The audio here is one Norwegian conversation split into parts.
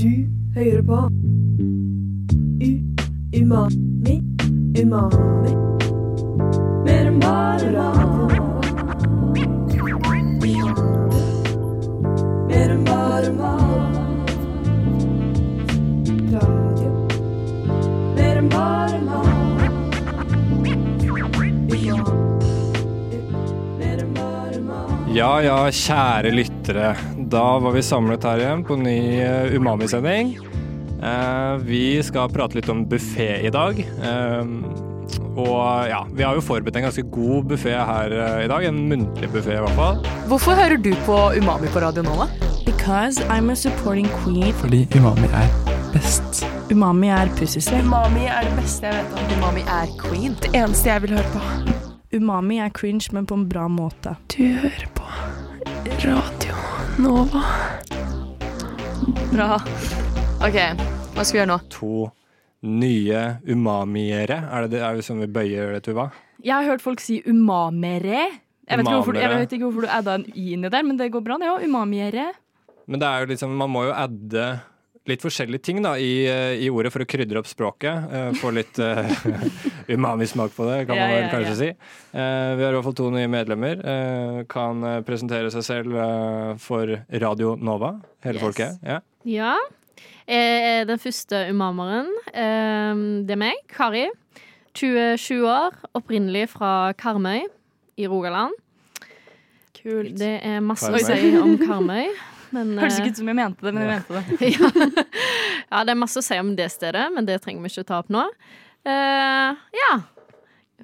Du hører på. U Umami Umami. Mer enn bare mat. Mer enn bare mat. Radio Mer enn bare mat Umami Ja ja, kjære lyttere. Da var vi samlet her igjen på ny eh, Umami-sending. Eh, vi skal prate litt om buffé i dag. Eh, og ja, vi har jo forberedt en ganske god buffé her i dag. En muntlig buffé i hvert fall. Hvorfor hører du på Umami på radio nå, da? Because I'm a supporting queen. Fordi umami er best. Umami er pussysvell. Umami er det beste jeg vet om. Umami er queen. Det eneste jeg vil høre på. Umami er cringe, men på en bra måte. Du hører på Radio Nova. Bra. OK, hva skal vi gjøre nå? To nye umamiere. Er det det er vi som vi bøyer det, Tuva? Jeg har hørt folk si umamere. Jeg vet, ikke hvorfor, jeg vet ikke hvorfor du adda en i inni der, men det går bra, det òg. Umamiere. Men det er jo liksom, man må jo adde litt forskjellige ting da, i, eh, i ordet for å krydre opp språket. Uh, få litt uh, umami-smak på det, kan Ja, man vel ja, kanskje ja. si. Uh, vi har i hvert fall to nye medlemmer. eh, kan eh, presentere seg selv eh, for Radio Nova, hele Yes. folket. Ja. Ja. Er den første umameren. Eh, Det er meg, Kari. 27 år, opprinnelig fra Karmøy i Rogaland. Kult. Det er masse Karmøy. å si om Karmøy. Men, Hørtes eh, ikke ut som jeg mente det, men jeg mente det. ja. ja, det er masse å si om det stedet, men det trenger vi ikke ta opp nå. Uh, ja.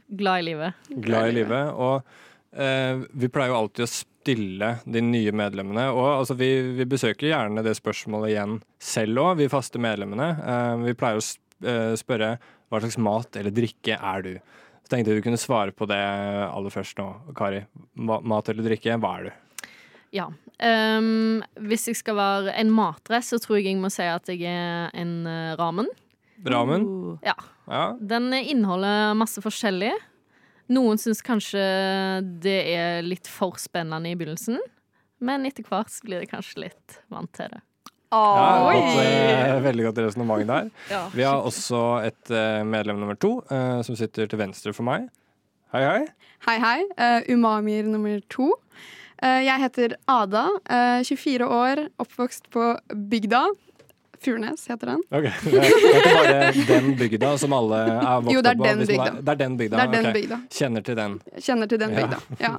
Glad i livet. Glad i livet. Og uh, vi pleier jo alltid å stille de nye medlemmene. Og altså, vi, vi besøker gjerne det spørsmålet igjen selv òg, vi faste medlemmene. Uh, vi pleier å eh, spørre hva slags mat eller drikke er du? Så tenkte jeg du kunne svare på det aller først nå, Kari. Mat eller drikke, hva er du? Ja. Um, hvis jeg skal være en matrett, så tror jeg jeg må si at jeg er en uh, ramen. Ramen? Ja. Ja. Den inneholder masse forskjellig. Noen syns kanskje det er litt for spennende i begynnelsen, men etter hvert så blir jeg kanskje litt vant til det. ja Oi! godt, eh, veldig godt resonnement der. Ja. Vi har også et eh, medlem nummer to, eh, som sitter til venstre for meg. Hei, hei. Hei, hei. Uh, umamier nummer to. Eh, jeg heter Ada, eh, 24 år, oppvokst på bygda. Furnes heter den. Ok, Det er er ikke bare den bygda som alle er vokst Jo, det er på? den bygda. er- Det er den bygda? Det er den ok. bygda. Kjenner til den. Kjenner til den Ja. bygda. Ja,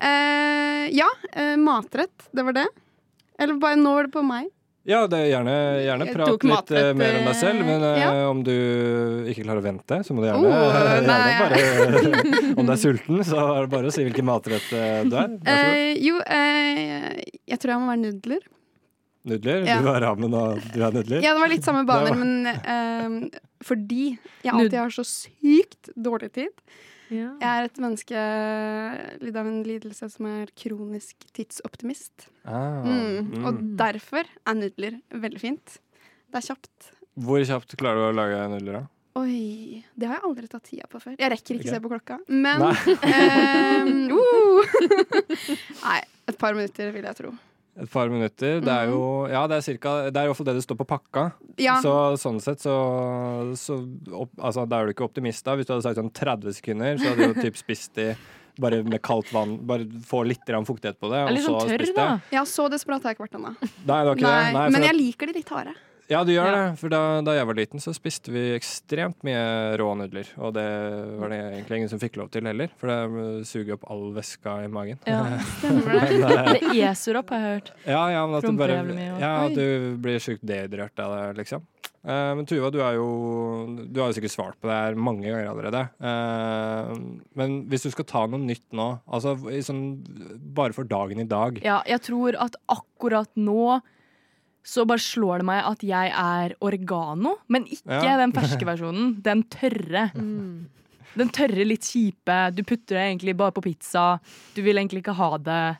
Eh, ja eh, matrett. Det var det. Eller bare nå var det på meg. Ja, det er gjerne, gjerne prat litt eh, mer om deg selv, men ja. om du ikke klarer å vente, så må du gjerne, Oh, gjerne nei. bare Om du er sulten, så er det bare å si hvilken matrett uh, du er. Eh, jo, eh, jeg tror jeg må være nudler. Nudler. ja. Du har ramen, og du er nudler. Ja, det var litt samme baner, men fordi jeg alltid har så sykt dårlig tid. Ja. Jeg er et menneske litt av en lidelse som er kronisk tidsoptimist. Ah, Mm. Og mm. derfor er nudler veldig fint. Det er kjapt. Hvor kjapt klarer du å lage nudler, da? Oi, det har jeg aldri tatt tida på før. Jeg rekker ikke okay. se på klokka. Men Nei. ehm, uh. Nei, et par minutter vil jeg tro. Et par minutter. Det er jo Ja, det er cirka Det er i hvert fall det det står på pakka. Mhm. Ja, Så sånn sett så, så opp, altså, Da er du ikke optimist, da. Hvis du hadde sagt sånn 30 sekunder, så hadde du typ spist de bare med kaldt vann. Bare få litt fuktighet på det. Litt sånn så tørr, spist da. det. ja, så desperat har jeg ikke vært ennå. Nei, det var ikke Nei, det. Nei, Men at- jeg liker de litt harde. Ja, du gjør Ja. det. For da, da jeg var liten, så spiste vi ekstremt mye rå nudler. Og det var det egentlig ingen som fikk lov til heller, for det suger opp all væska i magen. Ja, Stemmer det? Men, eh, Det eser opp, har jeg hørt. ja, ja, men at du bare Ja, at du blir sjukt dehydrert av det, liksom. Uh, men Tuva, du jo Du har jo sikkert svart på det her mange ganger allerede. Uh, men hvis du skal ta noe nytt nå, altså sånn bare for dagen i dag Ja, jeg tror at akkurat nå så bare slår det meg at jeg er oregano, men ikke Ja. den ferske versjonen. Den tørre. Mm. Den tørre, litt kjipe. Du putter det egentlig bare på pizza. Du vil egentlig ikke ha det.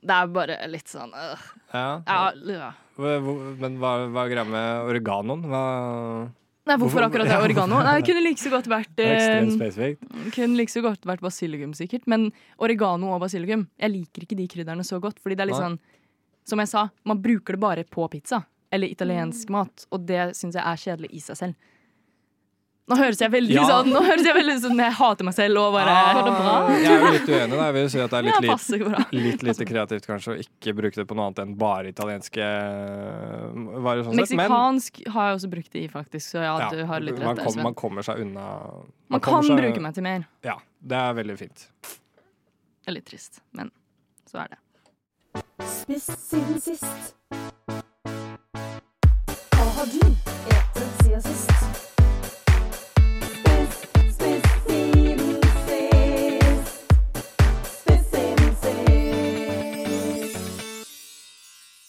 Det er bare litt sånn øh. Ja. ja, hvor- Men hva, hva er greia med oreganoen? Hva Nei, hvorfor akkurat det er oregano? Nei, det kunne like så godt vært det eh. Kunne like så godt vært basilikum, sikkert. Men oregano og basilikum Jeg liker ikke de krydderne så godt. Fordi det er litt sånn Som jeg sa, man bruker det bare på pizza. eller italiensk mat, og det syns jeg er kjedelig i seg selv. Nå høres jeg veldig Ja. sånn Nå høres jeg veldig sånn Jeg hater meg selv og bare Ah, Jeg er jo litt uenig. Da. Jeg vil si at det er litt, ja, litt, litt lite kreativt kanskje å ikke bruke det på noe annet enn bare italienske øh, varer. Sånn Meksikansk Men har jeg også brukt det i, faktisk, så ja, ja, du har litt rett. Man, kom, man kommer seg unna Man man kan seg- bruke meg til mer. Ja, det er veldig fint. Det er litt trist, men så er det. Spist siden sist. Hva har du. Spist siden sist.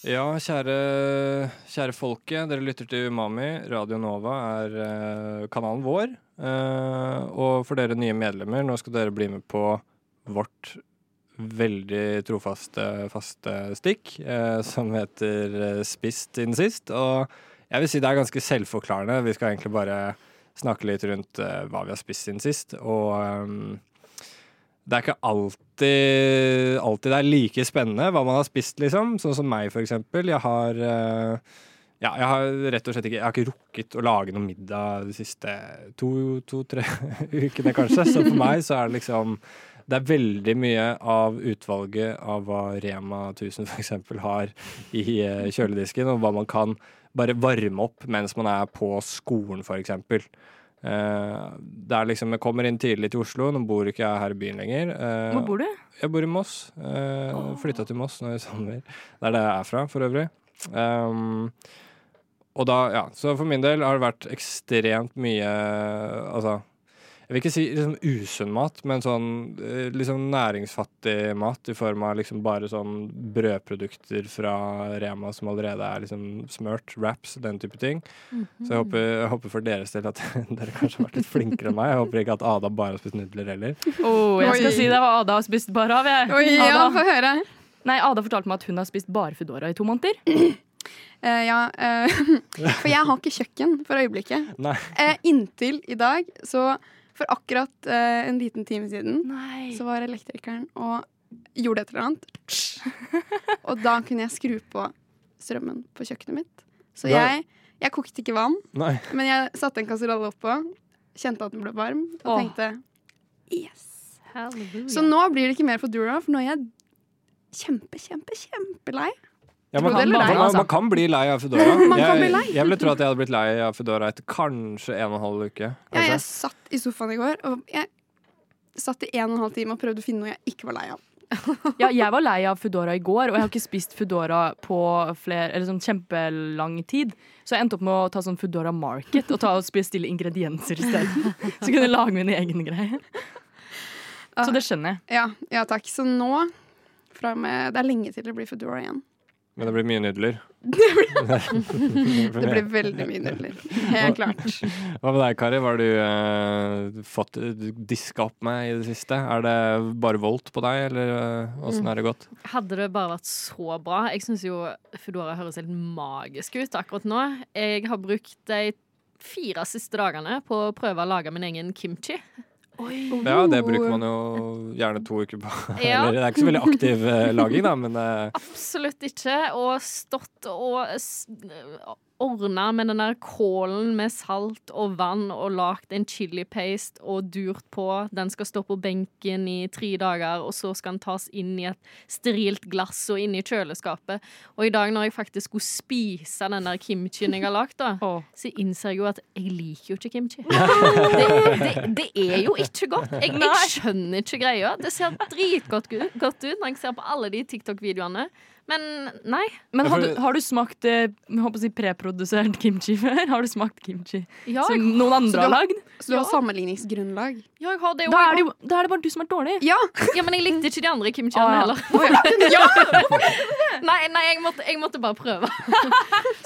Ja, kjære, kjære folket. Dere lytter til Umami. Radio Nova er eh, kanalen vår. Eh, og for dere nye medlemmer, nå skal dere bli med på vårt veldig trofaste faste stikk, eh, som heter eh, Spist siden sist. Og jeg vil si det er ganske selvforklarende. Vi skal egentlig bare snakke litt rundt eh, hva vi har spist siden sist. Og ehm, det er ikke alltid, alltid det er like spennende hva man har spist, liksom. Sånn som meg, for eksempel. Jeg har eh, ja, jeg har rett og slett ikke Jeg har ikke rukket å lage noe middag de siste to-tre ukene, kanskje. Så for meg så er det liksom Det er veldig mye av utvalget av hva Rema 1000 for eksempel har i eh, kjøledisken, og hva man kan bare varme opp mens man er på skolen, for eksempel. Eh, det er liksom, Jeg kommer inn tidlig til Oslo, nå bor ikke jeg her i byen lenger. Eh, Hvor bor du? jeg bor i Moss. Uh, Flytta til Moss nå i sommer. Det er der jeg er fra, for øvrig. Um, og da, ja, Så for min del har det vært ekstremt mye Altså, jeg vil ikke si liksom usunn mat, men sånn liksom næringsfattig mat i form av liksom bare sånn brødprodukter fra Rema som allerede er liksom smørt, wraps, den type ting. Så jeg håper, jeg håper for deres del at dere kanskje har vært litt flinkere enn meg. Jeg håper ikke at Ada bare har spist nudler heller. Oh, jeg skal Oi. si det var Ada har spist bare av. Jeg. Oi, ja, Ada. få høre. Nei, Ada fortalte meg at hun har spist bare Foodora i to måneder. Uh, ja, Uh, for jeg har ikke kjøkken for øyeblikket. Eh, inntil i dag, så for akkurat eh, en liten time siden, Nei. så var elektrikeren og gjorde et eller annet. Og da kunne jeg skru på strømmen på kjøkkenet mitt. Så jeg, jeg kokte ikke vann, Nei. men jeg satte en kasserolle oppå, kjente at den ble varm, og Åh. tenkte yes. Halleluja. Så nå blir det ikke mer Foodora, for nå er jeg kjempe, kjempe, kjempelei. Ja, man, kan, man, man, altså. man kan bli lei av Foodora. Man kan bli jeg, jeg ville tro at jeg hadde blitt lei av Foodora etter kanskje en og en halv uke. Ja, jeg satt i sofaen i går, og jeg satt i en og en halv time og prøvde å finne noe jeg ikke var lei av. Ja, jeg var lei av Foodora i går, og jeg har ikke spist Foodora på flere, eller sånn kjempelang tid. Så jeg endte opp med å ta sånn Foodora Market og ta og bestille ingredienser i stedet. Så kunne jeg lage mine egne greier. Så det skjønner jeg. Ja, ja takk. Så nå fra med, Det er lenge til det blir Foodora igjen. Men det blir mye nudler. Det blir veldig mye nudler. Helt klart. Hva med deg, Kari? Hva har du uh, fått diska opp med i det siste? Er det bare voldt på deg, eller uh, åssen er det gått? Hadde det bare vært så bra. Jeg syns jo Foodora høres helt magisk ut akkurat nå. Jeg har brukt de fire siste dagene på å prøve å lage min egen kimchi. Ja, det bruker man jo gjerne to uker på. Ja. Eller, det er ikke så veldig aktiv eh, laging, da, men eh, Absolutt ikke. Og stått og ordna med den der kålen med salt og vann og lagd en chili paste og durt på. Den skal stå på benken i tre dager, og så skal den tas inn i et sterilt glass og inn i kjøleskapet. Og i dag når jeg faktisk skulle spise den der kimchien jeg har lagd, da, oh. så innser jeg jo at jeg liker jo ikke kimchi. Det, det, det er jo ikke godt. Jeg, jeg skjønner ikke greia. Det ser dritgodt godt ut når jeg ser på alle de TikTok-videoene. Men nei. Men har du, har du smakt eh, jeg håper å si preprodusert kimchi før? Har du smakt kimchi Ja, som jeg, noen andre har har- lagd? Så du har Ja. sammenligningsgrunnlag. ja, jeg har det jo. Da er det, jo, da er det bare du som er dårlig. Ja! Ja, men jeg likte ikke de andre kimchiene kimchiene ja. heller. Nei, nei jeg, måtte, jeg måtte bare prøve.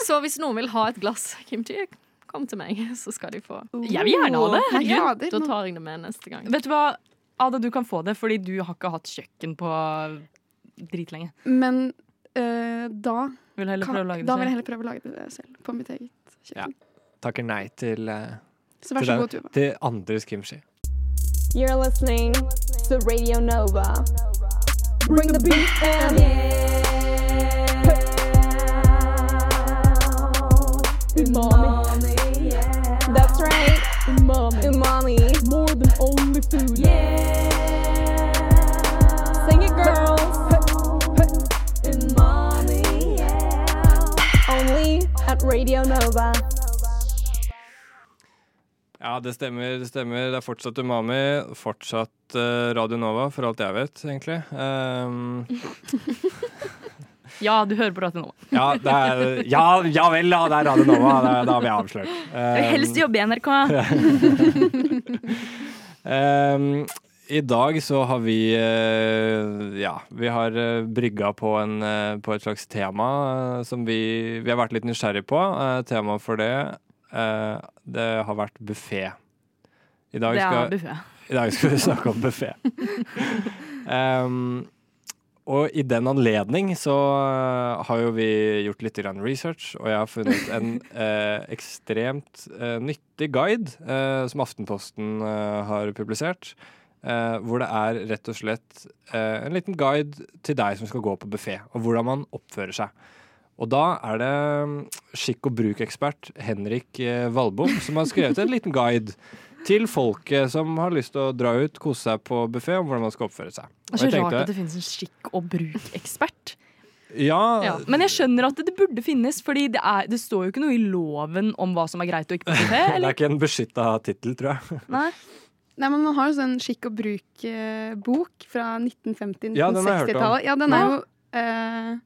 Så hvis noen vil ha et glass kimchi, kom til meg, så skal de få. Jeg vil gjerne ha det. Nei, Herregud. fader, Da nå- tar jeg det med neste gang. Vet du hva, Ada, du kan få det fordi du har ikke hatt kjøkken på dritlenge. Men uh, da vil jeg kan, Da vil jeg heller prøve å lage det selv på mitt eget kjøkken. Ja. Takker nei til, uh, så vær så god, Tuva. til andres kimchi. You're listening to Radio Nova. Bring the beat in. Umami. That's right. Umami. Umami. More than only food. Yeah. Sing it, girl. At Radio Nova. Ja, det stemmer. Det stemmer. Det er fortsatt Umami. Fortsatt eh, Radio Nova, for alt jeg vet, egentlig. Um, Ja, du hører på Radio Nova. ja, det er, ja, ja vel, da. Det er Radio Nova. Da, da har vi avslørt. Jeg vil helst Um, jobbe i NRK. um, I dag så har vi eh, Ja, vi har eh, brygga på, en, eh, på et slags tema som vi, vi har vært litt nysgjerrig på. Temaet for det det har vært buffé. I dag skal. I dag skal vi snakke om buffé. um, og i den anledning så har jo vi gjort litt research, og jeg har funnet en eh, ekstremt eh, nyttig guide eh, som Aftenposten har publisert. Eh, hvor det er rett og slett uh, en liten guide til deg som skal gå på buffé, og hvordan man oppfører seg. Og da er det mm, skikk og bruk-ekspert Henrik Valbom som har skrevet en liten guide til folket som har lyst til å dra ut, kose seg på buffé, om hvordan man skal oppføre seg. Det er så rart at det finnes en skikk- og bruk-ekspert. Ja, Ja. Men jeg skjønner at det burde finnes, Fordi det, er, det står jo ikke noe i loven om hva som er greit og ikke på buffé. det er ikke en beskytta tittel, tror jeg. Nei? Nei, men Man har jo sånn skikk og bruk-bok fra 1950-1960-tallet. Ja, den har jeg hørt om. Ja, den er jo eh,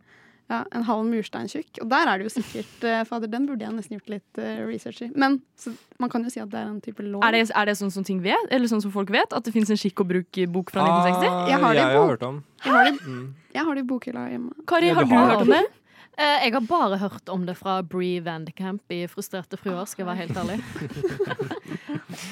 ja, en halv murstein tjukk. Og der er det jo sikkert eh, Fader, den burde jeg nesten gjort litt eh, research i. Men så, man kan jo si at det er en type lån. Er det, er det sånn som ting vet? Eller sånn som folk vet? At det finnes en skikk og bruk-bok fra 1960? Ah, Jeg har det i jeg bok. hørt om. Jeg har det, Mm. jeg har det i bokhylla hjemme. Kari, har du du har hørt om det? Eh, jeg har bare hørt om det fra Bree Vandekamp i Frustrerte fruer, skal jeg være helt ærlig.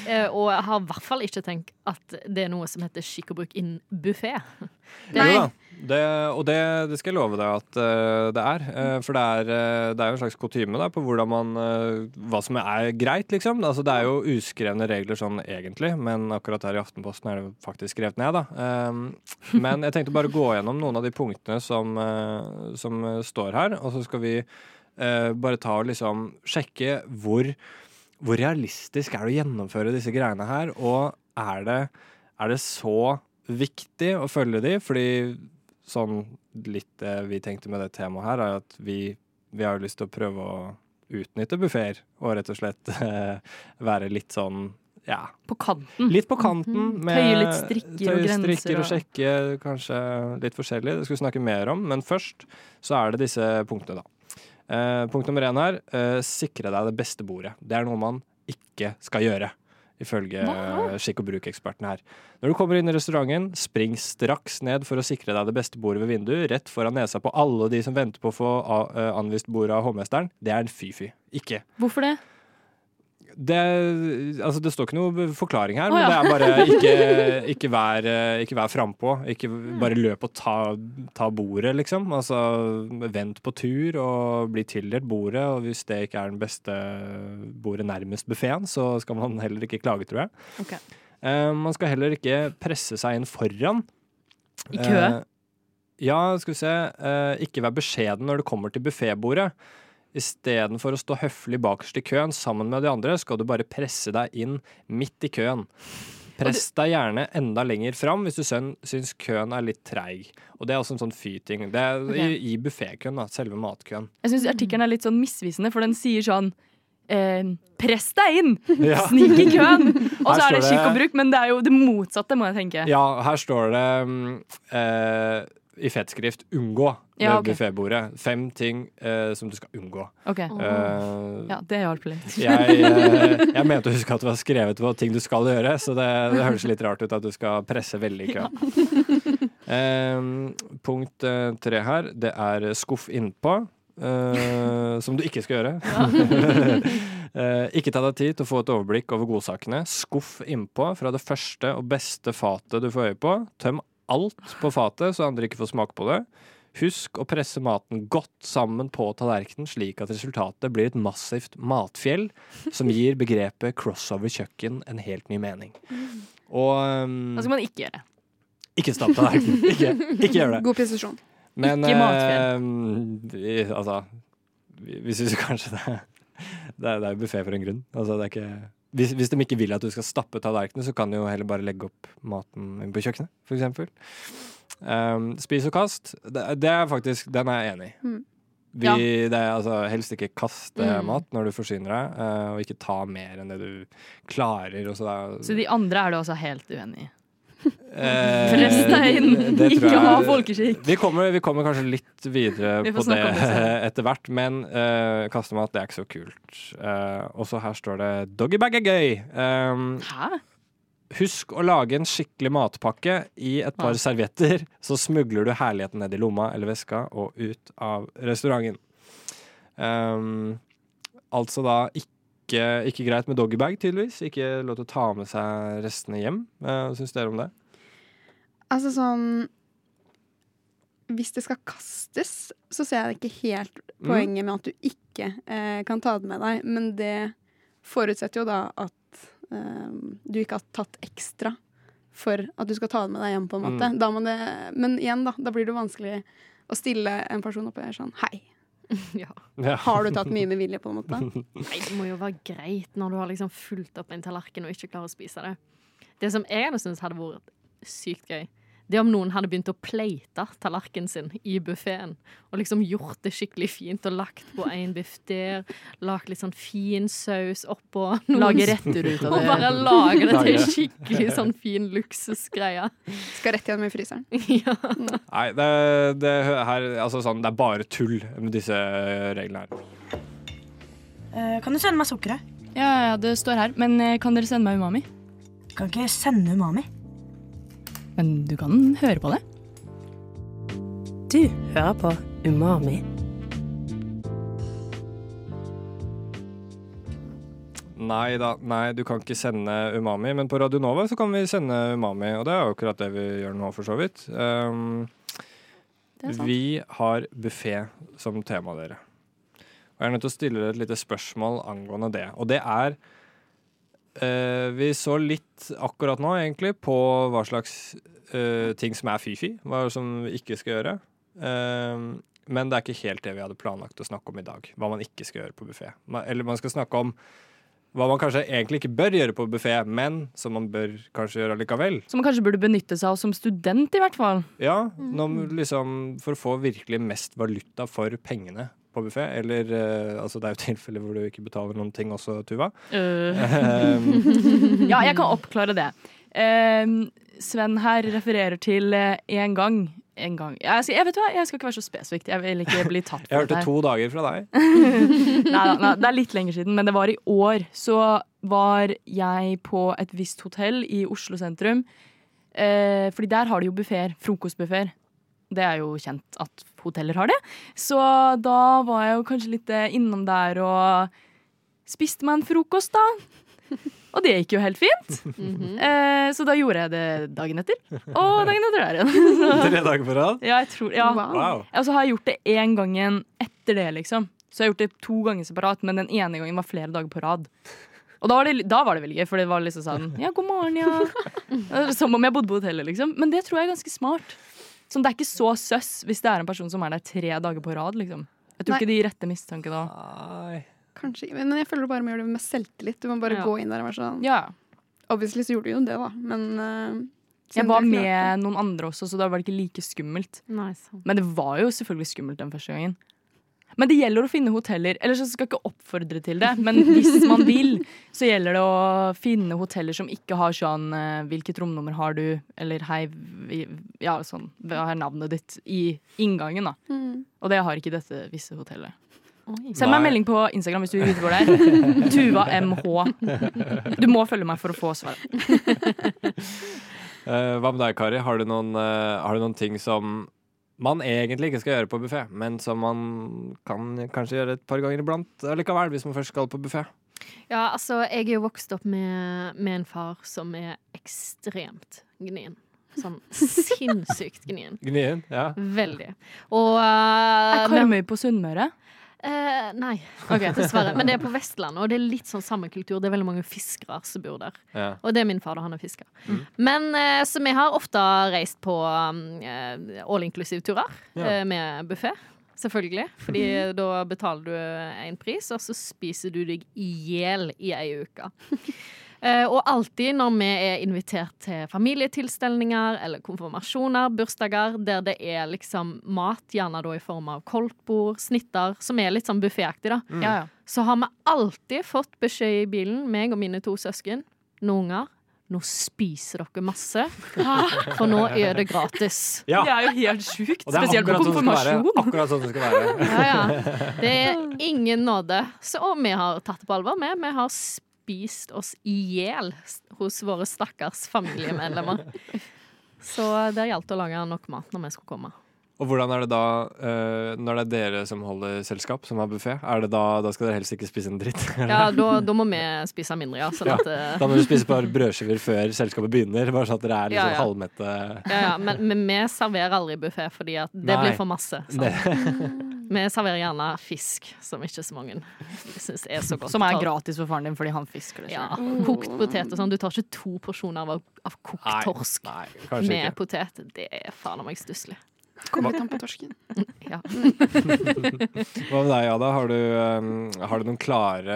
Eh, og jeg har i hvert fall ikke tenkt at det er noe som heter skikk og bruk innen buffé. Jo da. Det, og det, det skal jeg love deg at uh, det er. Uh, for det er, uh, det er jo en slags kutyme på man, hva som er greit, liksom. Altså, det er jo uskrevne regler sånn egentlig, men akkurat her i Aftenposten er det faktisk skrevet ned. da. Eh, men jeg tenkte bare gå gjennom noen av de punktene som, som står her, og så skal vi bare ta og liksom sjekke hvor, hvor realistisk er det å gjennomføre disse greiene her, og er det, er det så viktig å følge de? Fordi sånn litt det vi tenkte med det temaet her, er at vi, vi har jo lyst til å prøve å utnytte buffeer, og rett og slett eh, være litt sånn ja, På kanten. litt på kanten. Med, Tøye litt strikker og tøye grenser strikker og og- sjekke kanskje litt forskjellig. Det skal vi snakke mer om, men først så er det disse punktene, da. Eh, punkt nummer én her, eh, sikre deg det beste bordet. Det er noe man ikke skal gjøre. Ifølge eh, skikk og bruk-ekspertene her. Når du kommer inn i restauranten, spring straks ned for å sikre deg det beste bordet ved vinduet, rett foran nesa på alle de som venter på å få eh, anvist bordet av hovmesteren. Det er en fy-fy. Ikke. Hvorfor det? Det, altså det står ikke noe forklaring her, men det er bare ikke, ikke vær, eh, ikke vær frampå. Ikke bare løp og ta, ta bordet, liksom. Altså vent på tur og bli tildelt bordet. Og hvis det ikke er den beste bordet nærmest buffeen, så skal man heller ikke klage, tror jeg. Okay. Uh, man skal heller ikke presse seg inn foran. I kø? Uh, ja, skal vi se. Uh, ikke vær beskjeden når du kommer til buffébordet. Istedenfor å stå høflig bakerst i køen sammen med de andre, skal du bare presse deg inn midt i køen. Press deg gjerne enda lenger fram hvis du syn- syns køen er litt treig. Og det er også en sånn fy-ting. Det er okay. i, i buffékøen, da. Selve matkøen. Jeg syns artikkelen er litt sånn misvisende, for den sier sånn eh, Press deg inn! Ja. Snik i køen! Og så er det skikk og bruk, men det er jo det motsatte, må jeg tenke. Ja, her står det mm, eh, i fettskrift 'unngå' ved Ja, ok. buffébordet. Fem ting eh, som du skal unngå. Ok, Uh, ja, Det hjalp litt. jeg, eh, jeg mente å huske at det var skrevet på ting du skal gjøre, så det, det høres litt rart ut at du skal presse veldig i køen. Eh, punkt tre her, det er skuff innpå. eh, som du ikke skal gjøre. Eh, ikke ta deg tid til å få et overblikk over godsakene. Skuff innpå fra det første og beste fatet du får øye på. Tøm alt på fatet, så andre ikke får smake på det. Husk å presse maten godt sammen på tallerkenen, slik at resultatet blir et massivt matfjell som gir begrepet crossover kjøkken en helt ny mening. Og um, Da skal man ikke gjøre. ikke stapp tallerkenen. Ikke, ikke gjør det. God presisjon. Men Ikke eh, vi, altså vi, vi syns kanskje det det er, det er buffé for en grunn. Altså, det er ikke hvis, hvis de ikke vil at du skal stappe tallerkenene, så kan du jo heller bare legge opp maten på kjøkkenet, eksempel. Um, spis og kast, det, det er faktisk Den er jeg enig i. Mm. Vi, Ja. det er altså helst ikke kaste Mm. mat når du forsyner deg, uh, og ikke ta mer enn det du klarer. Så da, Så de andre er du altså helt uenig i. Eh, Press deg inn, ikke ha folkeskikk. Vi kommer, vi kommer kanskje litt videre Vi på det etter hvert, men eh, kastemat det er ikke så kult. Uh, og så her står det 'Doggybag er gøy'. Um, Hæ? husk å lage en skikkelig matpakke i et par Ja. servietter, så smugler du herligheten ned i lomma eller veska og ut av restauranten. Um, altså da ikke, ikke greit med doggybag, tydeligvis. Ikke lov til å ta med seg restene hjem. Uh, Hva syns dere om det? Altså sånn Hvis det skal kastes, så ser jeg ikke helt Mm. poenget med at du ikke eh, kan ta det med deg. Men det forutsetter jo da at eh, du ikke har tatt ekstra for at du skal ta det med deg hjem, på en måte. Mm. Det, men igjen, da. Da blir det vanskelig å stille en person opp og sånn Hei, Ja. Ja. har du tatt mye med vilje, på en måte? Nei, det må jo være greit når du har liksom fulgt opp en tallerken og ikke klarer å spise det. Det som jeg hadde syntes hadde vært sykt gøy, det om noen hadde begynt å pleite tallerkenen sin i buffeen. Og liksom gjort det skikkelig fint og lagt på en biff der. Lagt litt sånn fin saus oppå. noen- Lage retter ut av Og bare lage det til det. skikkelig sånn fin luksusgreie. Skal rett igjen med fryseren. ja. Nei, det, det, her, altså sånn, det er bare tull med disse reglene her. Eh, kan du sende meg sukkeret? Ja, ja, det står her. Men eh, kan dere sende meg umami? Kan ikke sende umami. Men du kan høre på det. Du hører på Umami. Nei da, nei, du kan ikke sende umami, men på Radio Nova så kan vi sende umami, og det er jo akkurat det vi gjør nå, for så vidt. Um, vi har buffé som tema, dere. Og jeg er nødt til å stille dere et lite spørsmål angående det. Og det er eh, Vi så litt akkurat nå, egentlig, på hva slags uh, ting som er fy-fy, hva som vi ikke skal gjøre. Uh, men det er ikke helt det vi hadde planlagt å snakke om i dag. Hva man ikke skal gjøre på buffé. Eller man skal snakke om hva man kanskje egentlig ikke bør gjøre på buffé, men som man bør kanskje gjøre likevel. Som man kanskje burde benytte seg av som student, i hvert fall. Ja, når, liksom, For å få virkelig mest valuta for pengene på buffé. Eller uh, altså det er jo tilfeller hvor du ikke betaler noen ting også, Tuva. Uh. ja, jeg kan oppklare det. Uh, Sven her refererer til én gang. En gang. Jeg, skal, jeg vet hva, jeg skal ikke være så spesifikt. Jeg vil ikke bli tatt jeg hørte to dager fra deg. Nei, nei, det er litt lenger siden, men det var i år. Så var jeg på et visst hotell i Oslo sentrum. Eh, fordi der har de jo buffeer. Frokostbuffeer. Det er jo kjent at hoteller har det. Så da var jeg jo kanskje litt eh, innom der og spiste meg en frokost, da. Og det gikk jo helt fint. Mhm. Eh, så da gjorde jeg det dagen etter. Og dagen etter der igjen. Tre dager på rad. ja, jeg tror, ja. Wow. Og så har jeg gjort det én gang etter det, liksom. Så jeg har gjort det to ganger separat, men den ene gangen var flere dager på rad. Og da var det, da var det veldig gøy, for det var liksom sånn Ja, god morgen, ja. Som om jeg bodde på hotellet, liksom. Men det tror jeg er ganske smart. Sånn, det er ikke så søss hvis det er en person som er der tre dager på rad, liksom. Jeg tror Nei. ikke de retter mistanke da. Nei. Kanskje ikke. Men jeg føler du bare må gjøre det med selvtillit. Du må bare Ja. gå inn der og være sånn Ja. Obviously så gjorde du jo det, da, men uh, Jeg var med noen andre også, så da var det ikke like skummelt. Nei, Men det var jo selvfølgelig skummelt den første gangen. Men det gjelder å finne hoteller. Ellers skal jeg ikke oppfordre til det, men hvis man vil, så gjelder det å finne hoteller som ikke har sånn eh, 'Hvilket romnummer har du?' eller 'Hei, vi, ja, sånn, hva er navnet ditt?' i inngangen, da. Mm. Og det har ikke dette visse hotellet. Oi. Send meg en melding på Instagram hvis du vil vite hvor det er. Tuva MH. Du må følge meg for å få svaret. Eh, hva med deg, Kari? Har du, noen, eh, har du noen ting som man egentlig ikke skal gjøre på buffé, men som man kan kanskje gjøre et par ganger iblant likevel, hvis man først skal på buffé? Ja, altså, jeg er jo vokst opp med, med en far som er ekstremt gnien. Sånn sinnssykt gnien. Gnien? Ja. Veldig. Og uh, Er Karmøy på Sunnmøre? Eh, nei, dessverre. Men det er på Vestlandet, og det er litt sånn samme kultur. Det er veldig mange fiskere som bor der. ja. Og det er min far, da. Han er fisker. Men eh, så vi har ofte reist på um, eh, all inclusive-turer Ja. eh, med buffé. selvfølgelig. Fordi da betaler du en pris, og så spiser du deg i hjel i ei uke. Eh, og alltid når vi er invitert til familietilstelninger eller konfirmasjoner, bursdager, der det er liksom mat, gjerne da i form av koldtbord, snitter, som er litt sånn bufféaktig, da, Ja, ja. så har vi alltid fått beskjed i bilen, meg og mine to søsken, noen unger, nå spiser dere masse, for nå er det gratis. Ja. Det er jo helt sjukt. Spesielt på akkurat sånn konfirmasjon. Akkurat sånn det skal være. Ja, ja. Det er ingen nåde. Så, og vi har tatt det på alvor. Vi, vi har spist oss i hjel hos våre stakkars familiemedlemmer. Så det gjaldt å lage nok mat når vi skulle komme. Og hvordan er det da uh, når det er dere som holder selskap, som har buffé? Er det da, da skal dere helst ikke spise en dritt? Ja, da, da må vi spise mindre, ja. Sånn Ja, at, uh... Da må du spise bare brødskiver før selskapet begynner, bare sånn at dere er liksom Ja, ja. halvmette. ja, ja. Men, men vi serverer aldri buffé, fordi at det Nei. blir for masse. sant? Vi serverer gjerne fisk, som ikke så mange syns er så godt. Som er gratis for faren din fordi han fisker det Ja, kokt potet og sånn. Du tar ikke to porsjoner av, av kokt torsk med ikke. potet. Det er faen meg stusslig. Kom litt an på torsken. Ja. Hva med deg, Ada? Har du, eh, har du noen klare,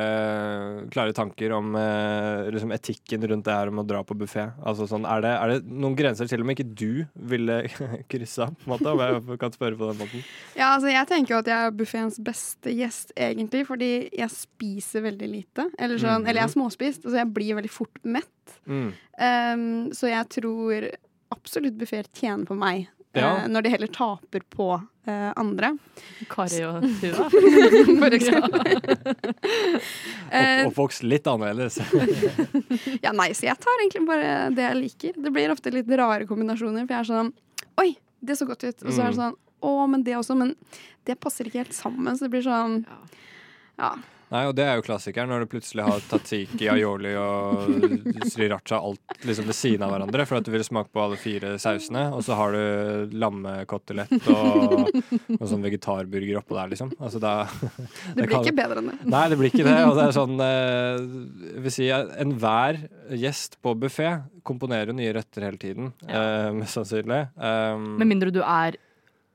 klare tanker om eh, liksom etikken rundt det her om å dra på buffé? Altså, sånn, er, det, er det noen grenser til og med ikke du ville kryssa, på en måte? Om jeg kan spørre på den måten. Ja, altså jeg tenker jo at jeg er buffeens beste gjest, egentlig, fordi jeg spiser veldig lite. Eller, sånn, Mhm. eller jeg er småspist, så jeg blir veldig fort mett. Mm. Um, så jeg tror absolutt buffeer tjener på meg, Ja. eh, når de heller taper på uh, andre. Kari og Tuva. For eksempel. Eh, Opp, oppvokst litt annerledes. ja, nei, så jeg tar egentlig bare det jeg liker. Det blir ofte litt rare kombinasjoner, for jeg er sånn Oi, det så godt ut. Og så er det Mm. sånn Å, men det også. Men det passer ikke helt sammen, så det blir sånn Ja. Nei, og det er jo klassikeren, når du plutselig har tatiki, aioli og sriracha alt liksom ved siden av hverandre, for at du vil smake på alle fire sausene, og så har du lammekotelett og og sånn vegetarburger oppå der, liksom. Altså, da, Det blir kan- ikke bedre enn det. Nei, det blir ikke det. Og det er sånn eh, vil si enhver gjest på buffé komponerer jo nye retter hele tiden, eh, mest sannsynlig. Um, Med mindre du er